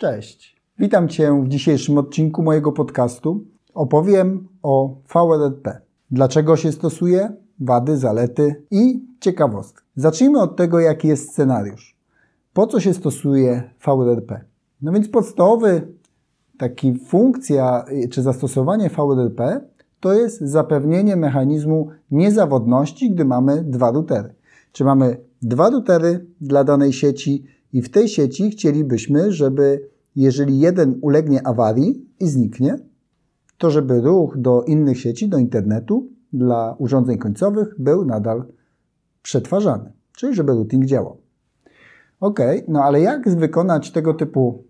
Cześć. Witam Cię w dzisiejszym odcinku mojego podcastu. Opowiem o VLRP. Dlaczego się stosuje, wady, zalety i ciekawostki. Zacznijmy od tego, jaki jest scenariusz. Po co się stosuje VLRP? No więc podstawowy taki funkcja czy zastosowanie VLRP to jest zapewnienie mechanizmu niezawodności, gdy mamy dwa routery. Czy mamy dwa routery dla danej sieci i w tej sieci chcielibyśmy, żeby jeżeli jeden ulegnie awarii i zniknie, to żeby ruch do innych sieci, do internetu dla urządzeń końcowych był nadal przetwarzany, czyli żeby routing działał. Ok, no ale jak wykonać tego typu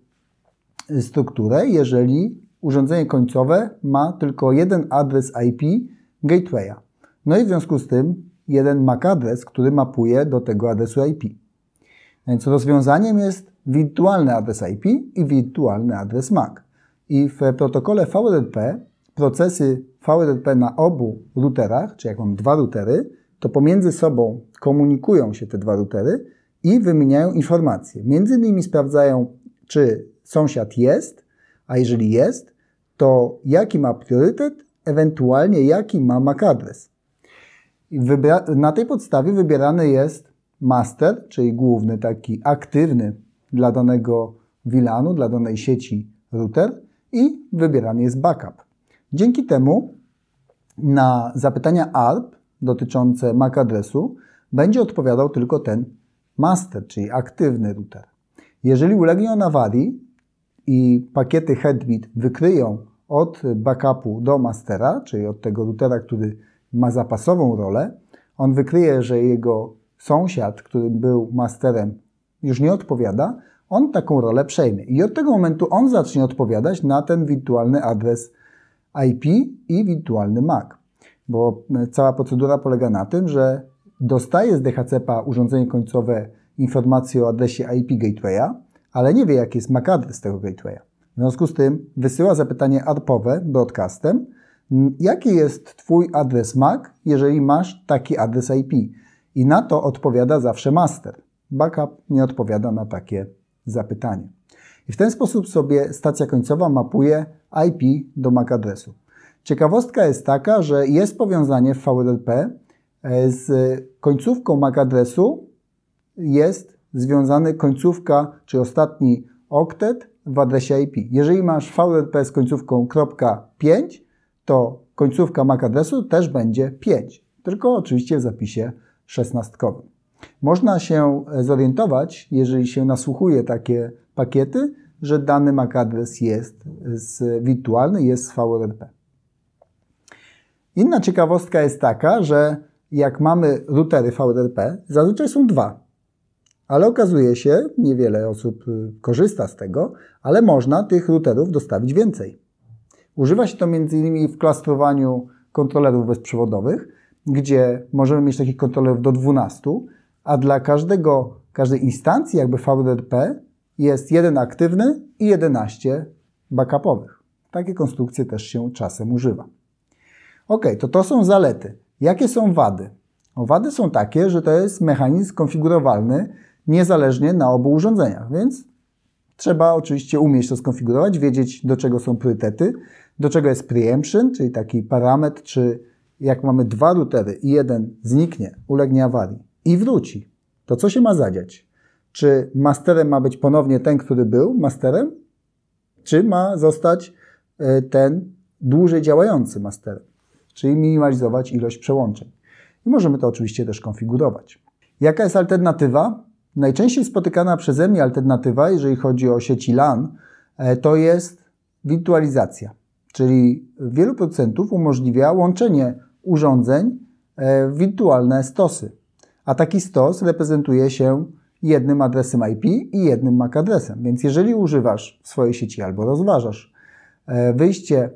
strukturę, jeżeli urządzenie końcowe ma tylko jeden adres IP gatewaya? No i w związku z tym jeden MAC adres, który mapuje do tego adresu IP. Więc rozwiązaniem jest wirtualny adres IP i wirtualny adres MAC. I w protokole VRP procesy VRP na obu routerach, czy jak mam dwa routery, to pomiędzy sobą komunikują się te dwa routery i wymieniają informacje. Między innymi sprawdzają, czy sąsiad jest, a jeżeli jest, to jaki ma priorytet, ewentualnie jaki ma MAC adres. na tej podstawie wybierany jest master, czyli główny, taki aktywny dla danego VLANu, dla danej sieci router i wybierany jest backup. Dzięki temu na zapytania ARP dotyczące MAC adresu będzie odpowiadał tylko ten master, czyli aktywny router. Jeżeli ulegnie on awarii i pakiety Headbit wykryją od backupu do mastera, czyli od tego routera, który ma zapasową rolę, on wykryje, że jego sąsiad, który był masterem, już nie odpowiada, on taką rolę przejmie. I od tego momentu on zacznie odpowiadać na ten wirtualny adres IP i wirtualny MAC. Bo cała procedura polega na tym, że dostaje z DHCP urządzenie końcowe informację o adresie IP gatewaya, ale nie wie, jaki jest MAC adres tego gatewaya. W związku z tym wysyła zapytanie ARPowe broadcastem, jaki jest Twój adres MAC, jeżeli masz taki adres IP. I na to odpowiada zawsze master. Backup nie odpowiada na takie zapytanie. I w ten sposób sobie stacja końcowa mapuje IP do MAC adresu. Ciekawostka jest taka, że jest powiązanie w VRP e, z końcówką MAC adresu jest związany końcówka, czy ostatni oktet w adresie IP. Jeżeli masz VRP z końcówką .5, to końcówka MAC adresu też będzie 5, tylko oczywiście w zapisie szesnastkowym. Można się zorientować, jeżeli się nasłuchuje takie pakiety, że dany MAC adres jest z wirtualny, jest z VRP. Inna ciekawostka jest taka, że jak mamy routery VRP, zazwyczaj są dwa. Ale okazuje się, niewiele osób y, korzysta z tego, ale można tych routerów dostawić więcej. Używa się to m.in. w klastrowaniu kontrolerów bezprzewodowych, gdzie możemy mieć takich kontrolerów do 12, a dla każdego, każdej instancji jakby VRP jest jeden aktywny i 11 backupowych. Takie konstrukcje też się czasem używa. Ok, to to są zalety. Jakie są wady? O, wady są takie, że to jest mechanizm konfigurowalny niezależnie na obu urządzeniach, więc trzeba oczywiście umieć to skonfigurować, wiedzieć do czego są priorytety, do czego jest preemption, czyli taki parametr, czy jak mamy dwa routery i jeden zniknie, ulegnie awarii i wróci, to co się ma zadziać? Czy masterem ma być ponownie ten, który był masterem, czy ma zostać e, ten dłużej działający masterem, czyli minimalizować ilość przełączeń. I możemy to oczywiście też konfigurować. Jaka jest alternatywa? Najczęściej spotykana przeze mnie alternatywa, jeżeli chodzi o sieci LAN, e, to jest wirtualizacja. Czyli wielu producentów umożliwia łączenie urządzeń e, w wirtualne stosy. A taki stos reprezentuje się jednym adresem IP i jednym MAC adresem. Więc jeżeli używasz swojej sieci albo rozważasz e, wyjście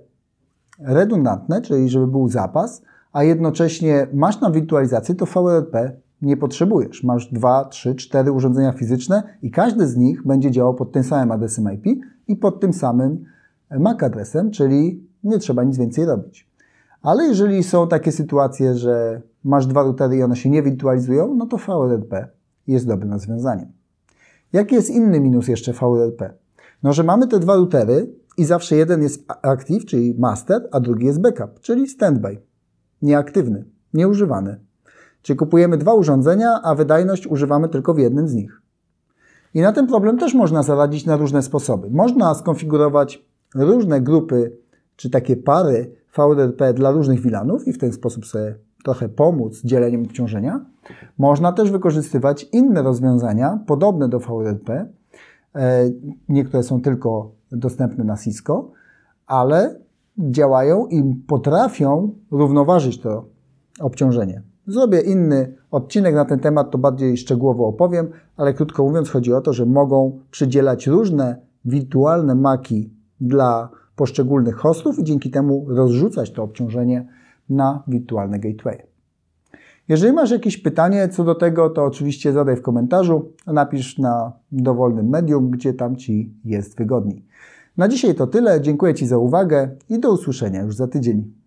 redundantne, czyli żeby był zapas, a jednocześnie masz na wirtualizację, to VRP nie potrzebujesz. Masz dwa, trzy, cztery urządzenia fizyczne i każdy z nich będzie działał pod tym samym adresem IP i pod tym samym MAC adresem, czyli nie trzeba nic więcej robić. Ale jeżeli są takie sytuacje, że masz dwa routery i one się nie wirtualizują, no to VRP jest dobrym rozwiązaniem. Jaki jest inny minus jeszcze VRP? No, że mamy te dwa routery i zawsze jeden jest active, czyli master, a drugi jest backup, czyli standby. Nieaktywny, nieużywany. Czyli kupujemy dwa urządzenia, a wydajność używamy tylko w jednym z nich. I na ten problem też można zaradzić na różne sposoby. Można skonfigurować różne grupy czy takie pary VRP dla różnych VLANów i w ten sposób sobie trochę pomóc dzieleniem obciążenia. Można też wykorzystywać inne rozwiązania podobne do VRP. E, niektóre są tylko dostępne na Cisco, ale działają i potrafią równoważyć to obciążenie. Zrobię inny odcinek na ten temat, to bardziej szczegółowo opowiem, ale krótko mówiąc chodzi o to, że mogą przydzielać różne wirtualne maki dla poszczególnych hostów i dzięki temu rozrzucać to obciążenie na wirtualne gateway. Jeżeli masz jakieś pytanie co do tego, to oczywiście zadaj w komentarzu, napisz na dowolnym medium, gdzie tam Ci jest wygodniej. Na dzisiaj to tyle. Dziękuję Ci za uwagę i do usłyszenia już za tydzień.